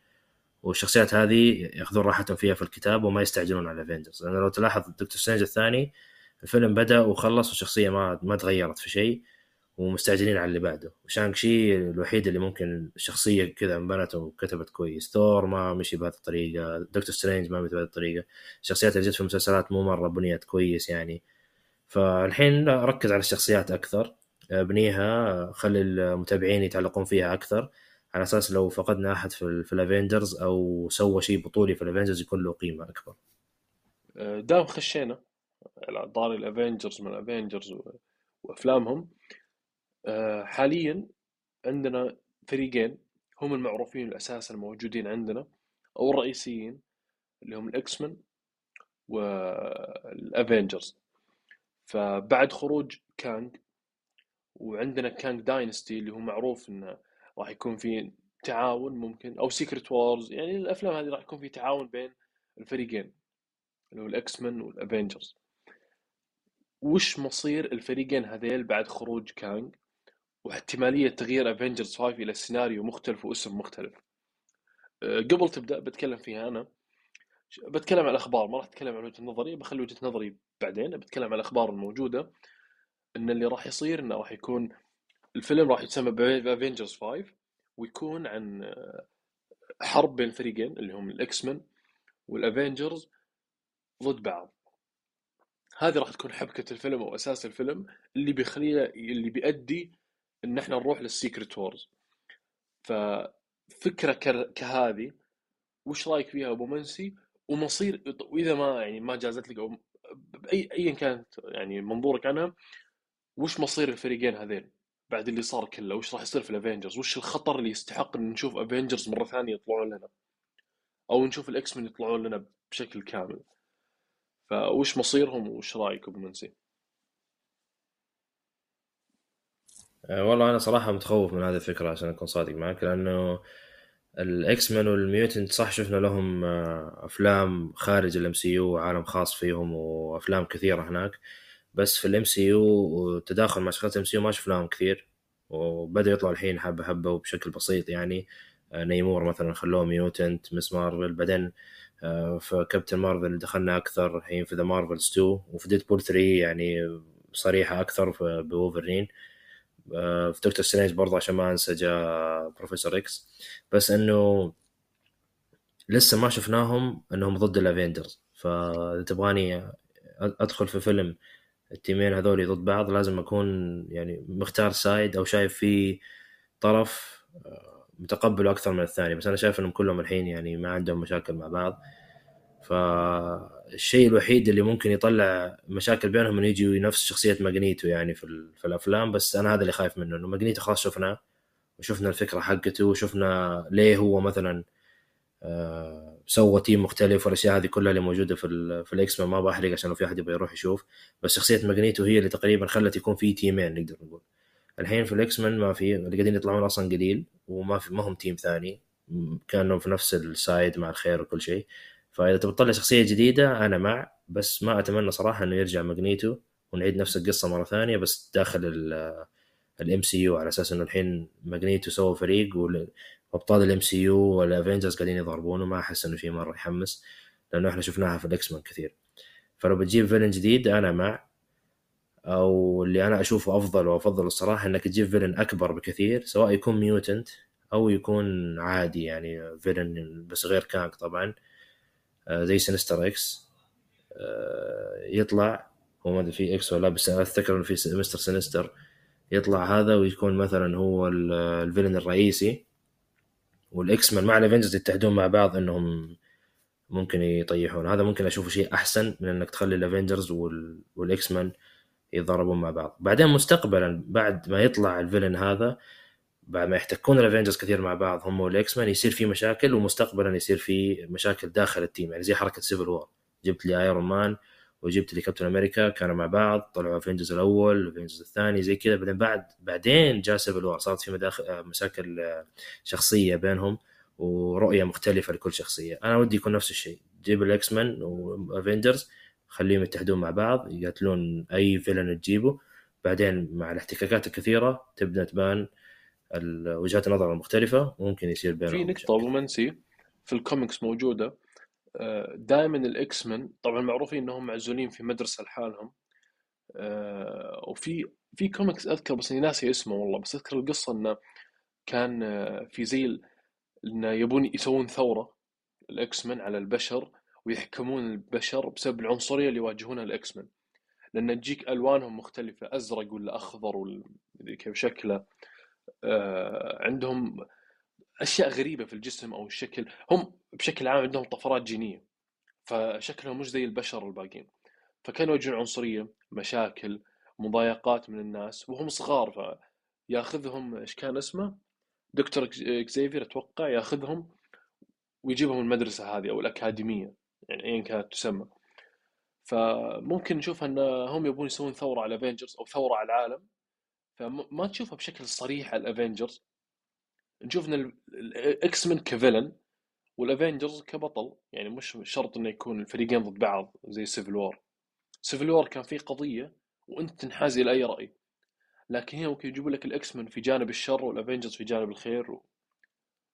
Speaker 2: والشخصيات هذه ياخذون راحتهم فيها في الكتاب وما يستعجلون على ال Avengers لأنه لو تلاحظ Doctor Strange الثاني الفيلم بدأ وخلص والشخصية ما ما تغيرت في شيء ومستعجلين على اللي بعده. و Shang-Chi الوحيد اللي ممكن الشخصية كذا انبنت وكتبت كويس. ثور ما مشي بهذه الطريقة Doctor Strange ما مشي بهذه الطريقة. الشخصيات اللي جت في المسلسلات مو مرة بنيت كويس يعني. فالحين ركز على الشخصيات أكثر. بنيها خلي المتابعين يتعلقون فيها أكثر. على أساس لو فقدنا أحد في, في ال Avengers أو سوى شيء بطولي في ال Avengers يكون له قيمة أكبر.
Speaker 1: أه، دام خشينا. على طاري ال Avengers من ال Avengers وأفلامهم. أه، حاليا عندنا فريقين هم المعروفين الأساس الموجودين عندنا أو الرئيسيين اللي هم ال X-Men وال Avengers. فبعد خروج كانج وعندنا Kang Dynasty اللي هو معروف إنه راح يكون في تعاون ممكن أو Secret Wars يعني الأفلام هذه راح يكون في تعاون بين الفريقين اللي هو ال X-Men وال Avengers وش مصير الفريقين هذيل بعد خروج كانج واحتمالية تغيير Avengers 5 إلى سيناريو مختلف واسم مختلف. أه، قبل تبدأ بتكلم فيها أنا. بتكلم عن الأخبار ما راح أتكلم عن وجهة نظري بخلي وجهة نظري بعدين بتكلم عن الأخبار الموجودة. إن اللي راح يصير إنه راح يكون الفيلم راح يتسمى Avengers 5 ويكون عن أه، حرب بين فريقين اللي هم ال X-Men وال Avengers ضد بعض. هذه راح تكون حبكة الفيلم أو أساس الفيلم اللي بيخليه اللي بيؤدي إن إحنا نروح لل Secret Wars ففكرة كهذه وش رأيك فيها أبو منسي؟ ومصير وإذا ما يعني ما جازت لك أو ايا كانت يعني منظورك عنها وش مصير الفريقين هذين؟ بعد اللي صار كله وش راح يصير في ال Avengers وش الخطر اللي يستحق إن نشوف Avengers مرة ثانية يطلعون لنا؟ أو نشوف ال X-Men يطلعون لنا بشكل كامل. فوش مصيرهم وش رأيك أبو منسي؟
Speaker 2: أه، والله أنا صراحة متخوف من هذه الفكرة عشان أكون صادق معك لأنه ال X-Men وال mutant صح شفنا لهم أه، أفلام خارج ال MCU وعالم خاص فيهم وأفلام كثيرة هناك. بس في ال MCU وتداخل مع شخصيات ال MCU ما شفناهم كثير وبدا يطلع الحين حبة حبة وبشكل بسيط يعني. أه، Namor مثلا خلوه mutant Ms. Marvel بعدين في Captain Marvel دخلنا أكثر الحين في The Marvels 2 وفي Deadpool 3 يعني صريحة أكثر بوولفرين. آه، في Doctor Strange برضه عشان ما أنسى جاء Professor X بس إنه لسه ما شفناهم إنهم ضد ال Avengers فإذا تبغاني أدخل في فيلم ال team ين هذول ضد بعض لازم أكون يعني مختار side أو شايف في طرف آه، متقبله أكثر من الثاني. بس أنا شايف إنهم كلهم الحين يعني ما عندهم مشاكل مع بعض. فالشيء الوحيد اللي ممكن يطلع مشاكل بينهم إنه يجي نفس شخصية Magneto يعني في, في الأفلام. بس أنا هذا اللي خايف منه إنه Magneto خلاص شفناه وشفنا الفكرة حقته وشفنا ليه هو مثلا سوى team مختلف والأشياء هذه كلها اللي موجودة في في الإكس ما بحرق عشان لو في أحد يبغى يروح يشوف. بس شخصية Magneto هي اللي تقريبا خلت يكون في team ين نقدر نقول. الحين في ال X-Men ما في اللي قاعدين يطلعون أصلا قليل وما في ما هم team ثاني. كانوا في نفس ال side مع الخير وكل شيء. فإذا تبغى تطلع شخصية جديدة أنا مع. بس ما أتمنى صراحة إنه يرجع Magneto ونعيد نفس القصة مرة ثانية بس داخل ال MCU على أساس إنه الحين Magneto سوى فريق وابطال ال MCU وال Avengers قاعدين يضربونه ما أحس إنه في مرة يحمس لأنه إحنا شفناها في ال X-Men كثير. فلو بتجيب villain جديد أنا مع أو اللي أنا أشوفه أفضل وأفضل الصراحة إنك تجيب villain أكبر بكثير سواء يكون mutant أو يكون عادي يعني villain بس غير كانج طبعا آه، زي Sinister Six آه، يطلع هو ما أدري في إكس ولا بس اذكر إنه في Mister Sinister يطلع هذا ويكون مثلا هو ال villain الرئيسي. وال X-Men مع ال Avengers يتحدون مع بعض إنهم ممكن يطيحون. هذا ممكن أشوفه شيء أحسن من إنك تخلي ال Avengers وال X-Men يتضاربون مع بعض. بعدين مستقبلا بعد ما يطلع ال villain هذا بعد ما يحتكون ال Avengers كثير مع بعض هم وال X-Men يصير في مشاكل ومستقبلا يصير في مشاكل داخل ال team يعني زي حركة Civil War جبت لي Iron Man وجبت لي كابتن أمريكا كانوا مع بعض طلعوا Avengers الأول ال Avengers الثاني زي كذا. بعدين بعد بعدين جاء Civil صارت في مداخل مشاكل شخصية بينهم ورؤية مختلفة لكل شخصية. أنا ودي يكون نفس الشيء. جيب ال X-Men و Avengers خليهم يتحدون مع بعض يقاتلون أي villain تجيبه. بعدين مع الاحتكاكات الكثيرة تبدأ تبان وجهات النظر المختلفة وممكن يصير بينهم
Speaker 1: في نقطة أبو منسي في الكوميكس موجودة. آه، دائما ال X-Men طبعا معروفين إنهم معزولين في مدرسة لحالهم. آه، وفي في كوميكس أذكر بس إني ناسي اسمه والله بس أذكر القصة إنه كان آه، في زي إنه يبون يسوون ثورة ال X-Men على البشر ويحكمون البشر بسبب العنصرية اللي يواجهونها ال X-Men لأن تجيك ألوانهم مختلفة أزرق ولا أخضر ولا كيف شكله. آه، عندهم أشياء غريبة في الجسم أو الشكل هم بشكل عام عندهم طفرات جينية فشكلهم مش زي البشر الباقيين. فكانوا يجون عنصرية مشاكل مضايقات من الناس وهم صغار فياخذهم إيش كان اسمه؟ دكتور إكزيفير أتوقع ياخذهم ويجيبهم المدرسة هذه أو الأكاديمية يعني ايا كانت تسمى. فممكن نشوف أن هم يبون يسوون ثورة على Avengers أو ثورة على العالم فما تشوفها بشكل صريح على ال Avengers نشوف ان ال X-Men ك villain وال Avengers كبطل. يعني مش شرط إنه يكون الفريقين ضد بعض زي Civil War Civil War كان فيه قضية وأنت تنحاز إلى أي رأي. لكن هنا ممكن يجيبوا لك ال X-Men في جانب الشر وال Avengers في جانب الخير و...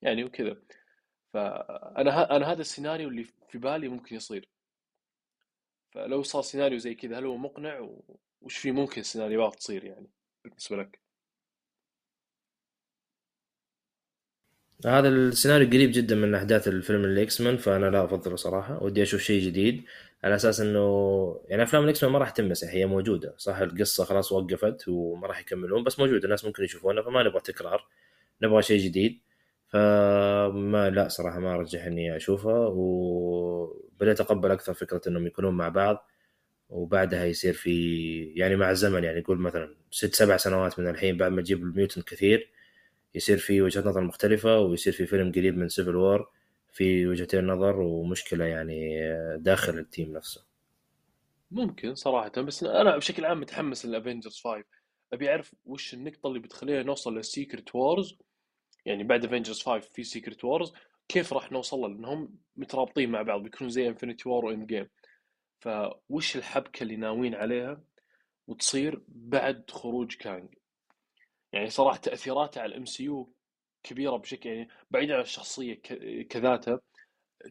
Speaker 1: يعني وكذا. فأنا ه... أنا هذا السيناريو اللي في بالي ممكن يصير. فلو صار سيناريو زي كذا هل هو مقنع؟ وش في ممكن سيناريوهات تصير يعني بالنسبة لك؟
Speaker 2: هذا السيناريو قريب جدا من أحداث الفيلم ال X-Men فأنا لا أفضله صراحة. ودي أشوف شيء جديد على أساس إنه يعني أفلام ال X-Men ما راح تمسح هي موجودة. صح القصة خلاص وقفت وما راح يكملون بس موجودة الناس ممكن يشوفونها فما نبغى تكرار نبغى شيء جديد. فما لا صراحة ما ارجح إني أشوفها وبدأت اتقبل أكثر فكرة إنهم يكونون مع بعض. وبعدها يصير في يعني مع الزمن يعني يقول مثلا ست سبع سنوات من الحين بعد ما تجيب ال mutant كثير يصير في وجهة نظر مختلفة ويصير في فيلم قريب من Civil War في وجهتين نظر ومشكلة يعني داخل ال team نفسه.
Speaker 1: ممكن صراحة بس أنا بشكل عام متحمس لل Avengers 5 أبي أعرف وش النقطة اللي بتخلينا نوصل لل Secret Wars يعني بعد Avengers 5 في Secret Wars كيف راح نوصل لأنهم مترابطين مع بعض بيكونوا زي Infinity War و Endgame فوش الحبكة اللي ناويين عليها وتصير بعد خروج كانج يعني صراحة تأثيراته على ال MCU كبيرة بشكل يعني بعيدا عن الشخصية كذاتها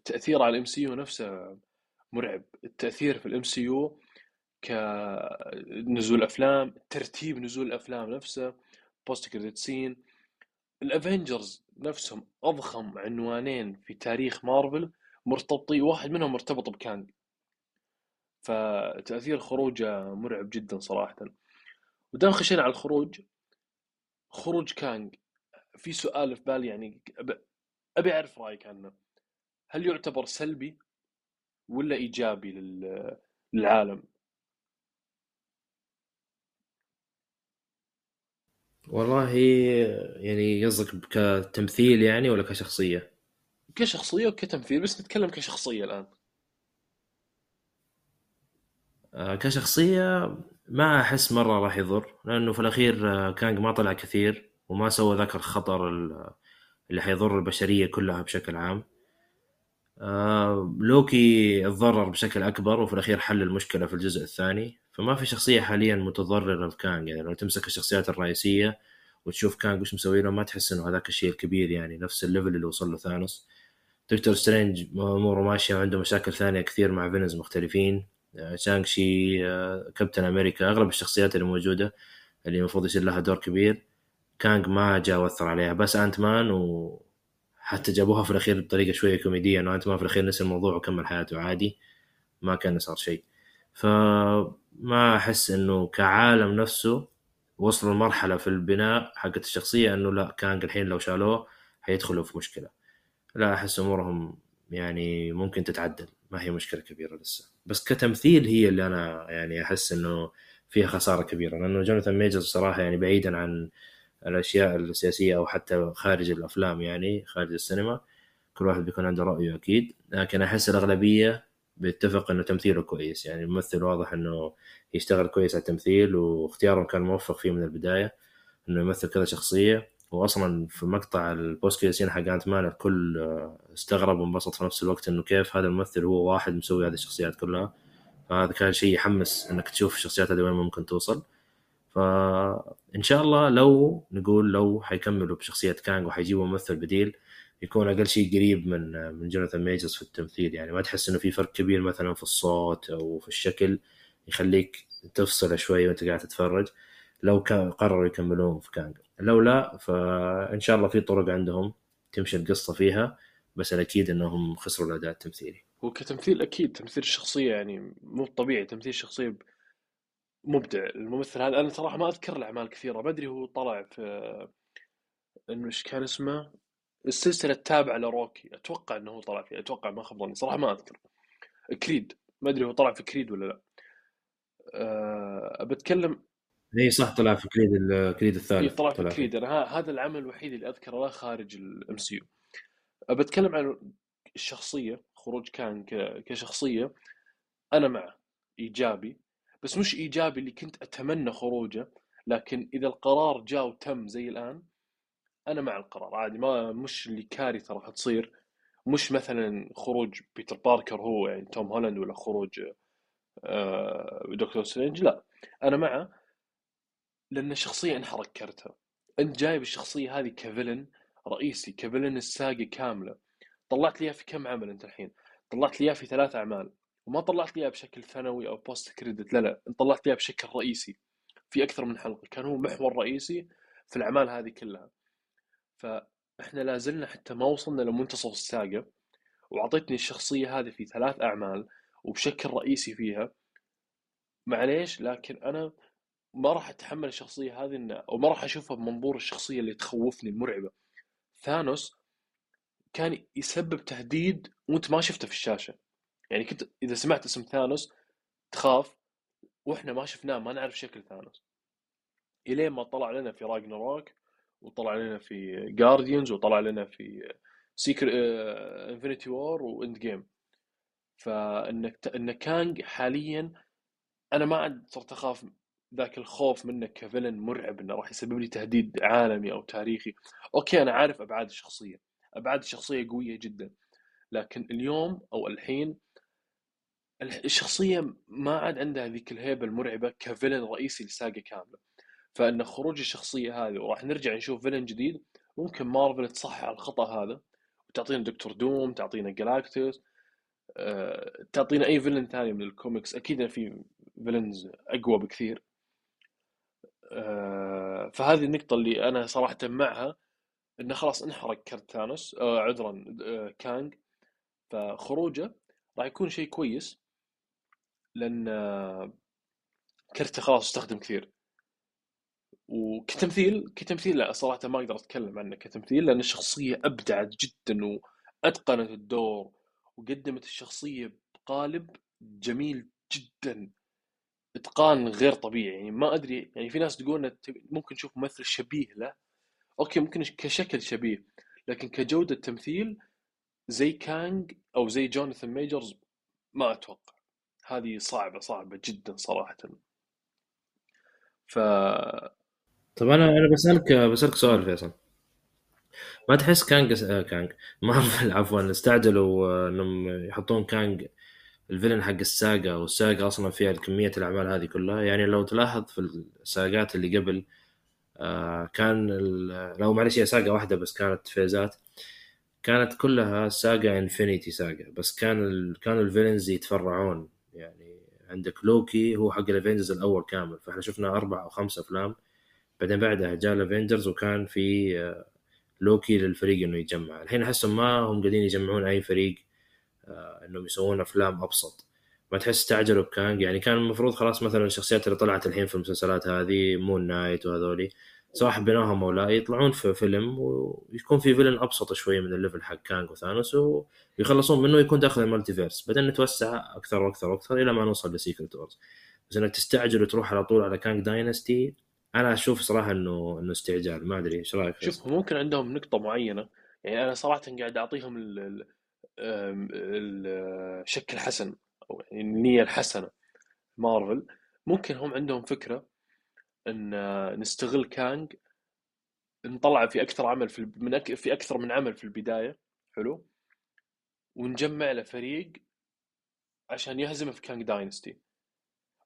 Speaker 1: تاثير على ال MCU نفسه مرعب. التأثير في ال MCU كنزول أفلام ترتيب نزول الأفلام نفسه post credit scene ال Avengers نفسهم أضخم عنوانين في تاريخ مارفل مرتبطين واحد منهم مرتبط بكانج. فتأثير خروجه مرعب جدا صراحة. ودام خشينا على الخروج خروج كانج في سؤال في بالي يعني أبي أعرف رأيك عنه. هل يعتبر سلبي ولا إيجابي للعالم؟
Speaker 2: والله يعني قصدك كتمثيل يعني ولا كشخصية؟
Speaker 1: كشخصية وكتمثيل بس نتكلم كشخصية الآن.
Speaker 2: آه، كشخصية ما أحس مرة راح يضر لأنه في الأخير آه، كانج ما طلع كثير وما سوى ذاك الخطر اللي حيضر البشرية كلها بشكل عام. آه، لوكي تضرر بشكل أكبر وفي الأخير حل المشكلة في الجزء الثاني. فما في شخصية حاليا متضررة بكانج يعني لو تمسك الشخصيات الرئيسية وتشوف كانج وش مسوي له ما تحس إنه هذاك الشيء الكبير يعني نفس ال level اللي وصل له ثانوس. Doctor Strange اموره ماشيه وعنده مشاكل ثانية كثير مع villains مختلفين. Shang-Chi آه، كابتن أمريكا أغلب الشخصيات اللي موجودة اللي المفروض يصير لها دور كبير. كانج ما جاء وأثر عليها بس Ant-Man و حتى جابوها في الأخير بطريقة شوية كوميدية إنه Ant-Man في الأخير نسي الموضوع وكمل حياته عادي. ما كان صار شيء. ف ما أحس إنه كعالم نفسه وصلوا لمرحلة في البناء حقت الشخصية إنه لا كانج الحين لو شالوه حيدخلوا في مشكلة. لا أحس أمورهم يعني ممكن تتعدل. ما هي مشكلة كبيرة لسه. بس كتمثيل هي اللي أنا يعني أحس إنه فيها خسارة كبيرة لأنه جوناثان ميجرز صراحة يعني بعيدا عن الأشياء السياسية أو حتى خارج الأفلام يعني خارج السينما. كل واحد بيكون عنده رأيه أكيد. لكن أحس الأغلبية بيتفق إنه تمثيله كويس. يعني الممثل واضح إنه يشتغل كويس على التمثيل واختياره كان موفق فيه من البداية إنه يمثل كذا شخصية. واصلا في مقطع ال post credit scene حق Ant-Man الكل استغرب وانبسط في نفس الوقت إنه كيف هذا الممثل هو واحد مسوي هذه الشخصيات كلها. فهذا كان شيء يحمس إنك تشوف الشخصيات هذه وين ممكن توصل. فان شاء الله لو نقول لو حيكملوا بشخصية كانج وحيجيبوا ممثل بديل يكون أقل شيء قريب من من جوناثان ميجرز في التمثيل. يعني ما تحس إنه في فرق كبير مثلا في الصوت أو في الشكل يخليك تفصل شوي وأنت قاعد تتفرج لو كان قرروا يكملون في كانج لو لا فإن شاء الله في طرق عندهم تمشي القصة فيها بس الأكيد إنهم خسروا الأداء التمثيلي.
Speaker 1: هو كتمثيل أكيد تمثيل الشخصية يعني مو طبيعي تمثيل الشخصيه مبدع. الممثل هذا أنا صراحة ما أذكر له أعمال كثيرة. ما أدري هو طلع في إنه إيش كان اسمه؟ السلسلة التابعة للوكي. أتوقع إنه هو طلع فيها أتوقع ما خاب صراحة ما أذكر. Creed. ما أدري هو طلع في Creed ولا لا. أه بتكلم
Speaker 2: إي صح طلع في Creed Creed الثالث
Speaker 1: طلع في Creed. أنا هذا العمل الوحيد اللي أذكره له خارج ال MCU. بتكلم عن الشخصيه خروج كانج كشخصية أنا معه إيجابي. بس مش إيجابي اللي كنت أتمنى خروجه لكن إذا القرار جاء وتم زي الآن أنا مع القرار عادي. ما مش اللي كارثة راح تصير. مش مثلا خروج بيتر باركر هو يعني توم هولاند ولا خروج آه، دكتور سترينج لا. أنا معه لأن الشخصيه انحرق كرتها أنت جايب الشخصية هذه ك villain رئيسي ك villain ال saga كاملة. طلعت لي إياه في كم عمل أنت الحين؟ طلعت لي إياه في ثلاث أعمال. وما طلعت لي إياه بشكل ثانوي أو post credit لا لا. طلعت لي إياه بشكل رئيسي في أكثر من حلقة. كان هو محور رئيسي في الأعمال هذه كلها. فإحنا لا زلنا حتى ما وصلنا لمنتصف الساقة وأعطيتني الشخصية هذه في ثلاث أعمال وبشكل رئيسي فيها. معليش لكن أنا ما راح أتحمل الشخصية هذه إن أو ما راح أشوفها بمنظور الشخصية اللي تخوفني المرعبة. ثانوس كان يسبب تهديد وأنت ما شفته في الشاشة. يعني كنت إذا سمعت اسم ثانوس تخاف وإحنا ما شفناه ما نعرف شكل ثانوس. إلين ما طلع لنا في راجناروك وطلع لنا في جارديانز وطلع لنا في سيكر Infinity War و Endgame فإنك ان كانج حاليا أنا ما عاد صرت أخاف ذاك الخوف منه ك villain مرعب إنه راح يسبب لي تهديد عالمي أو تاريخي. أوكي أنا عارف أبعاد الشخصية أبعاد الشخصية قوية جدا لكن اليوم أو الحين الشخصية ما عاد عندها ذيك الهيبة المرعبة ك villain رئيسي ل saga كاملة. فإن خروج الشخصية هذه وراح نرجع نشوف villain جديد ممكن مارفل تصحح الخطأ هذا وتعطينا دكتور دوم تعطينا جلاكتوس أه، تعطينا أي villain ثاني من الكوميكس. أكيد في villains أقوى بكثير. فهذه النقطة اللي أنا صراحة معها إنه خلاص انحرق كرت ثانوس أه عذرا أه كانج فخروجه راح يكون شيء كويس آه، كرته خلاص استخدم كثير. وكتمثيل كتمثيل لا صراحة ما أقدر أتكلم عنه كتمثيل لأن الشخصية أبدعت جدا وأتقنت الدور وقدمت الشخصية بقالب جميل جدا. إتقان غير طبيعي. يعني ما أدري يعني في ناس تقول ممكن نشوف ممثل شبيه له. أوكي ممكن كشكل شبيه لكن كجودة تمثيل زي كانج أو زي جوناثان ميجرز ما أتوقع. هذه صعبة صعبة جدا صراحة. ف
Speaker 2: طب أنا أنا بسألك بسألك سؤال فيصل. ما تحس كانج آه، كانج مارفل عفوا استعجلوا آه، إنهم يحطون كانج ال villain حق ال saga وال saga أصلا فيها كمية الأعمال هذه كلها. يعني لو تلاحظ في ال saga ات اللي قبل آه، كان لو معلش هي saga واحدة بس كانت phase ات. كانت كلها saga Infinity Saga بس كان ال... كانوا ال villains يتفرعون. يعني عندك لوكي هو حق ال Avengers الأول كامل. فإحنا شفنا أربع أو خمس أفلام. بعدين بعدها جاء ال Avengers وكان في آه، لوكي للفريق إنه يجمع. الحين أحسهم ما هم قاعدين يجمعون أي فريق. انهم يسوون افلام ابسط. ما تحس استعجلوا بكانج يعني كان المفروض خلاص مثلا الشخصيات اللي طلعت الحين في المسلسلات هذه مون نايت وهذولي سواء حبيناهم أو لا يطلعون في فيلم ويكون في villain أبسط شوية من ال level حق كانج وثانوس ويخلصون منه يكون داخل ال multiverse بعدين نتوسع أكثر وأكثر وأكثر إلى ما نوصل ل Secret Wars بس إنك تستعجل وتروح على طول على كانج Dynasty أنا أشوف صراحة إنه إنه استعجال. ما أدري إيش رأيك؟
Speaker 1: شوف ممكن عندهم نقطة معينة. يعني أنا صراحة قاعد أعطيهم الشكل الحسن أو يعني النية الحسنة مارفل. ممكن هم عندهم فكرة إن نستغل كانج نطلع في أكثر عمل في من أك... في أكثر من عمل في البداية. حلو. ونجمع له فريق عشان يهزمه في كانج Dynasty.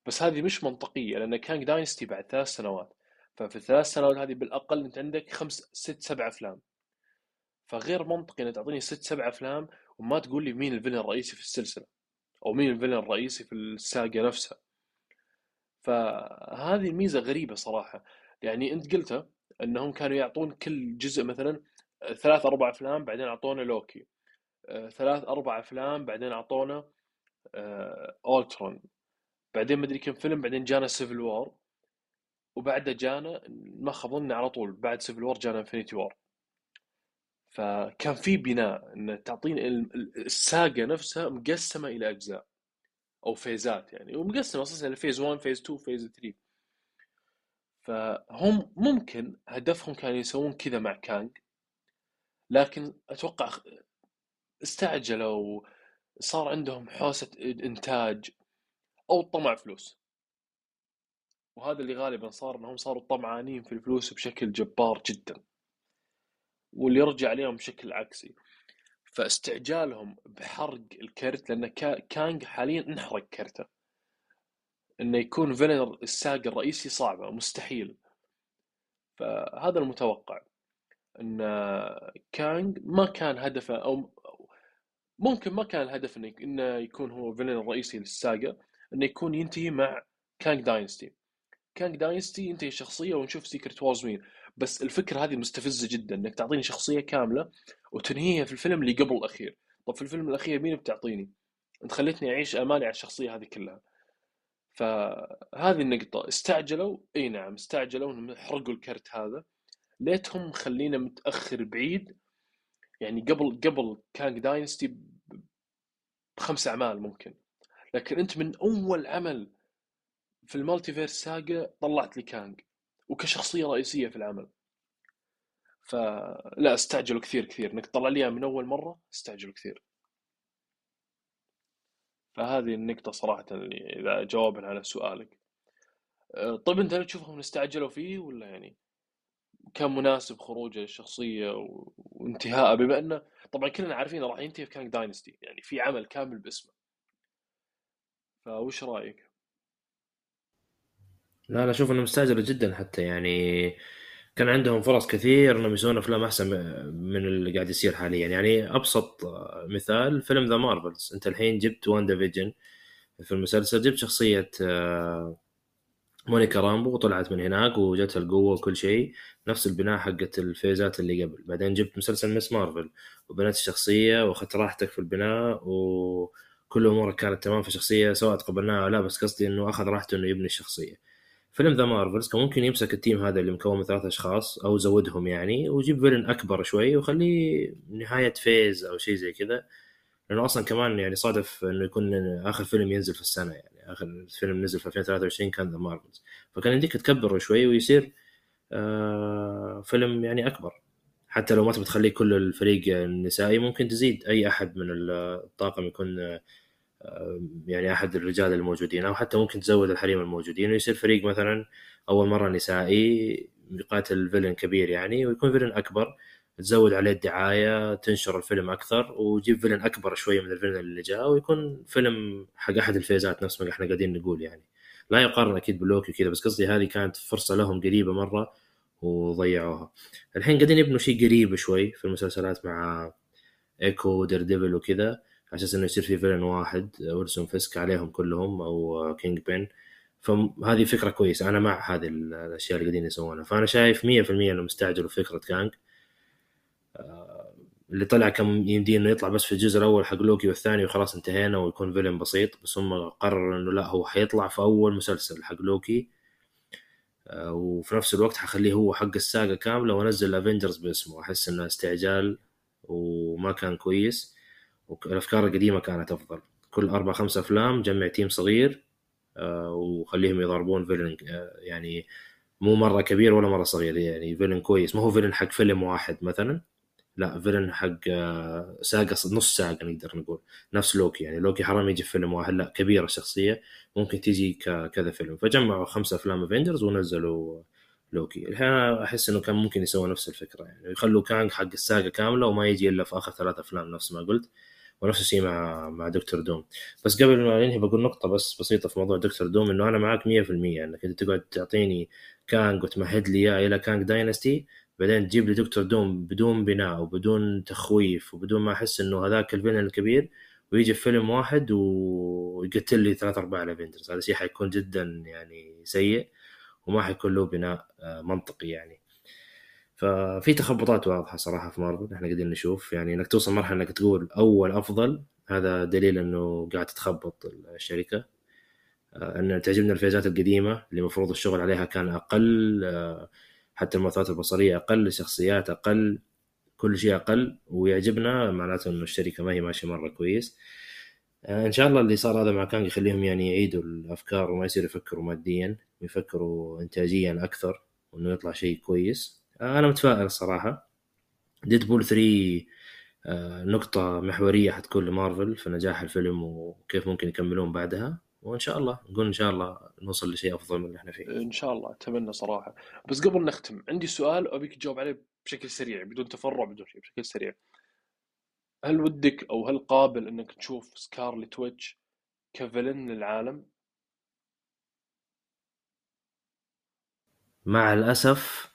Speaker 1: بس هذه مش منطقية لأن كانج Dynasty بعد ثلاث سنوات. ففي الثلاث سنوات هذه بالأقل أنت عندك خمس ست سبع أفلام. فغير منطقي انك تعطيني ست سبع أفلام وما تقول لي مين الفيلن الرئيسي في السلسلة أو مين ال villain الرئيسي في ال saga نفسها. فهذه الميزة غريبة صراحة. يعني أنت قلتها إنهم كانوا يعطون كل جزء مثلا ثلاث أربع أفلام بعدين أعطونا لوكي. آه، ثلاث أربع أفلام بعدين أعطونا اولترون آه، بعدين مدري كم فيلم بعدين جانا Civil War وبعده جانا ما خاب على طول بعد Civil War جانا Infinity War فكان في بناء إن تعطيني ال saga نفسها مقسمة إلى أجزاء أو phase ات يعني ومقسمة أساسا phase 1 phase 2 phase 3 فهم ممكن هدفهم كانوا يسوون كذا مع كانج لكن أتوقع استعجلوا صار عندهم حوسة إنتاج أو طمع فلوس. وهذا اللي غالبا صار إنهم صاروا طمعانين في الفلوس بشكل جبار جدا. واللي يرجع عليهم بشكل عكسي. فاستعجالهم بحرق الكرت لأن كانج حاليا انحرق كرته إنه يكون فينر الساق الرئيسي صعبة مستحيل. فهذا المتوقع. إن كانج ما كان هدفه أو ممكن ما كان الهدف إنه إنه يكون هو villain الرئيسي لل saga إنه يكون ينتهي مع كانج Dynasty. كانج Dynasty ينتهي الشخصيه ونشوف Secret Wars مين بس الفكرة هذه مستفزة جدا إنك تعطيني شخصية كاملة وتنهيها في الفيلم اللي قبل الأخير. طب في الفيلم الأخير مين بتعطيني؟ أنت خليتني أعيش امالي على الشخصية هذه كلها. فهذه النقطة. استعجلوا؟ إي نعم استعجلوا إنهم حرقوا الكرت هذا. ليتهم خلينا متأخر بعيد. يعني قبل قبل كانج Dynasty بخمس أعمال ممكن. لكن أنت من أول عمل في ال Multiverse Saga طلعت لي كانج وكشخصية رئيسية في العمل. فلا استعجلوا كثير كثير. إنك تطلع لي من أول مرة استعجلوا كثير. فهذه النقطة صراحة اللي إذا جوابا على سؤالك. أه، طيب أنت تشوفهم استعجلوا فيه ولا يعني كان مناسب خروجه الشخصيه وانتهاءه؟ بما إنه طبعا كلنا عارفين راح ينتهي في كانج Dynasty يعني في عمل كامل باسمه. فوش رأيك؟
Speaker 2: لا أنا أشوف انه مستعجله جدا حتى يعني كان عندهم فرص كثير إنهم يسوون أفلام أحسن من اللي قاعد يصير حاليا. يعني أبسط مثال فيلم The Marvels أنت الحين جبت WandaVision في المسلسل جبت شخصية آه، مونيكا رامبو وطلعت من هناك وجتها القوة وكل شيء نفس البناء حقت ال phase ات اللي قبل. بعدين جبت مسلسل Ms. Marvel وبنيت الشخصية وأخذت راحتك في البناء وكل أمورك كانت تمام في الشخصيه سواء تقبلناها أو لا بس قصدي إنه أخذ راحته إنه يبني الشخصية. فيلم The Marvels كان ممكن يمسك ال team هذا اللي مكون من ثلاث أشخاص أو زودهم يعني ويجيب villain أكبر شوي وخليه نهاية phase أو شيء زي كذا. لأنه أصلا كمان يعني صادف إنه يكون آخر فيلم ينزل في السنة يعني آخر فيلم نزل في 2023 كان The Marvels. فكان يمديك تكبره شوي ويصير آه فيلم يعني أكبر. حتى لو ما تبي تخليه كل الفريق النسائي ممكن تزيد أي أحد من الطاقم يكون يعني أحد الرجال الموجودين أو حتى ممكن تزود الحريم الموجودين ويصير فريق مثلا أول مرة نسائي يقاتل villain كبير يعني ويكون villain أكبر. تزود عليه الدعاية تنشر الفيلم أكثر وتجيب villain أكبر شوية من ال villain اللي جاء ويكون فيلم حق أحد ال phase ات نفس ما إحنا قاعدين نقول يعني. لا يقارن أكيد بلوكي وكذا بس قصدي هذه كانت فرصة لهم قريبة مرة وضيعوها. الحين قاعدين يبنوا شيء قريب شوي في المسلسلات مع Echo Daredevil وكذا. على أساس إنه يصير في villain واحد ويلسون فيسك عليهم كلهم أو Kingpin. فهذه فكرة كويسة. أنا مع هذه الأشياء اللي قاعدين يسوونها. فأنا شايف 100% انه مستعجلوا فكرة كانج. اللي طلع كم يمدي إنه يطلع بس في الجزء الأول حق لوكي والثاني وخلاص انتهينا ويكون فيلم بسيط. بس هم قرروا إنه لا هو حيطلع في أول مسلسل حق لوكي. آه، وفي نفس الوقت حخليه هو حق ال saga كاملة وأنزل ال Avengers باسمه. أحس إنه استعجال وما كان كويس. والأفكار القديمة كانت أفضل. كل أربع خمسة أفلام جمع team صغير آه، وخليهم يضربون villain آه، يعني مو مرة كبير ولا مرة صغير يعني villain كويس. ما هو villain حق فيلم واحد مثلا لا villain حق آه، saga نص saga نقدر نقول. نفس لوكي يعني لوكي حرام يجي في فيلم واحد لا كبيرة الشخصية ممكن تيجي كذا فيلم. فجمعوا خمسة أفلام Avengers ونزلوا لوكي. الحين أحس إنه كان ممكن يسوي نفس الفكرة يعني يخلوا كانج حق ال saga كاملة وما يجي إلا في آخر ثلاث أفلام نفس ما قلت. ونفس الشيء مع مع دكتور دوم. بس قبل ما ننهي بقول نقطة بس بسيطة في موضوع دكتور دوم إنه أنا معك 100% إنك أنت تقعد تعطيني كانج وتمهد لي إياه إلى Kang Dynasty بعدين تجيب لي دكتور دوم بدون بناء وبدون تخويف وبدون ما أحس إنه هذاك ال villain الكبير ويجي في فيلم واحد ويقتل لي ثلاث ارباع الافنجرز هذا شيء حيكون جدا يعني سيء وما حيكون له بناء آه، منطقي يعني. ففي تخبطات واضحة صراحة في مارفل إحنا قاعدين نشوف. يعني إنك توصل مرحلة إنك تقول أول أفضل هذا دليل إنه قاعد تتخبط الشركة. آه، إن تعجبنا الفيزات القديمة اللي المفروض الشغل عليها كان أقل آه، حتى المؤثرات البصرية أقل الشخصيات أقل كل شيء أقل ويعجبنا معناته إنه الشركة ما هي ماشية مرة كويس. آه، إن شاء الله اللي صار هذا مع كانج يخليهم يعني يعيدوا الأفكار وما يصير يفكروا ماديا يفكروا انتاجيا أكثر وإنه يطلع شيء كويس. أنا متفائل الصراحه ديدبول 3 آه، نقطة محورية حتكون لمارفل في نجاح الفيلم وكيف ممكن يكملون بعدها. وإن شاء الله نقول إن شاء الله نوصل لشيء أفضل من اللي إحنا فيه.
Speaker 1: إن شاء الله أتمنى صراحة. بس قبل نختم عندي سؤال أبيك تجاوب عليه بشكل سريع بدون تفرع بدون شيء بشكل سريع. هل ودك أو هل قابل إنك تشوف Scarlet Witch ك villain للعالم؟
Speaker 2: مع الأسف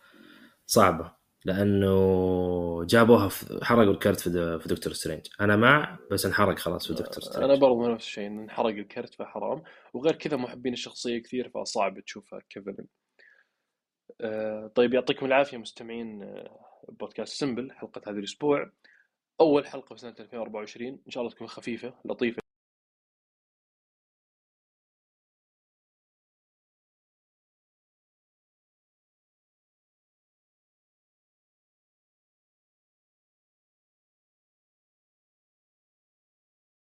Speaker 2: صعبة لأنه جابوها حرقوا الكرت في, Doctor Strange. أنا مع بس انحرق خلاص في Doctor Strange.
Speaker 1: أنا برضو نفس الشيء انحرق الكرت فحرام. وغير كذا محبين الشخصية كثير فصعب تشوفها كفيلن آه، طيب يعطيكم العافية مستمعين آه، بودكاست سمبل حلقة هذا الأسبوع. أول حلقة في سنة 2024 إن شاء الله تكون خفيفة لطيفة.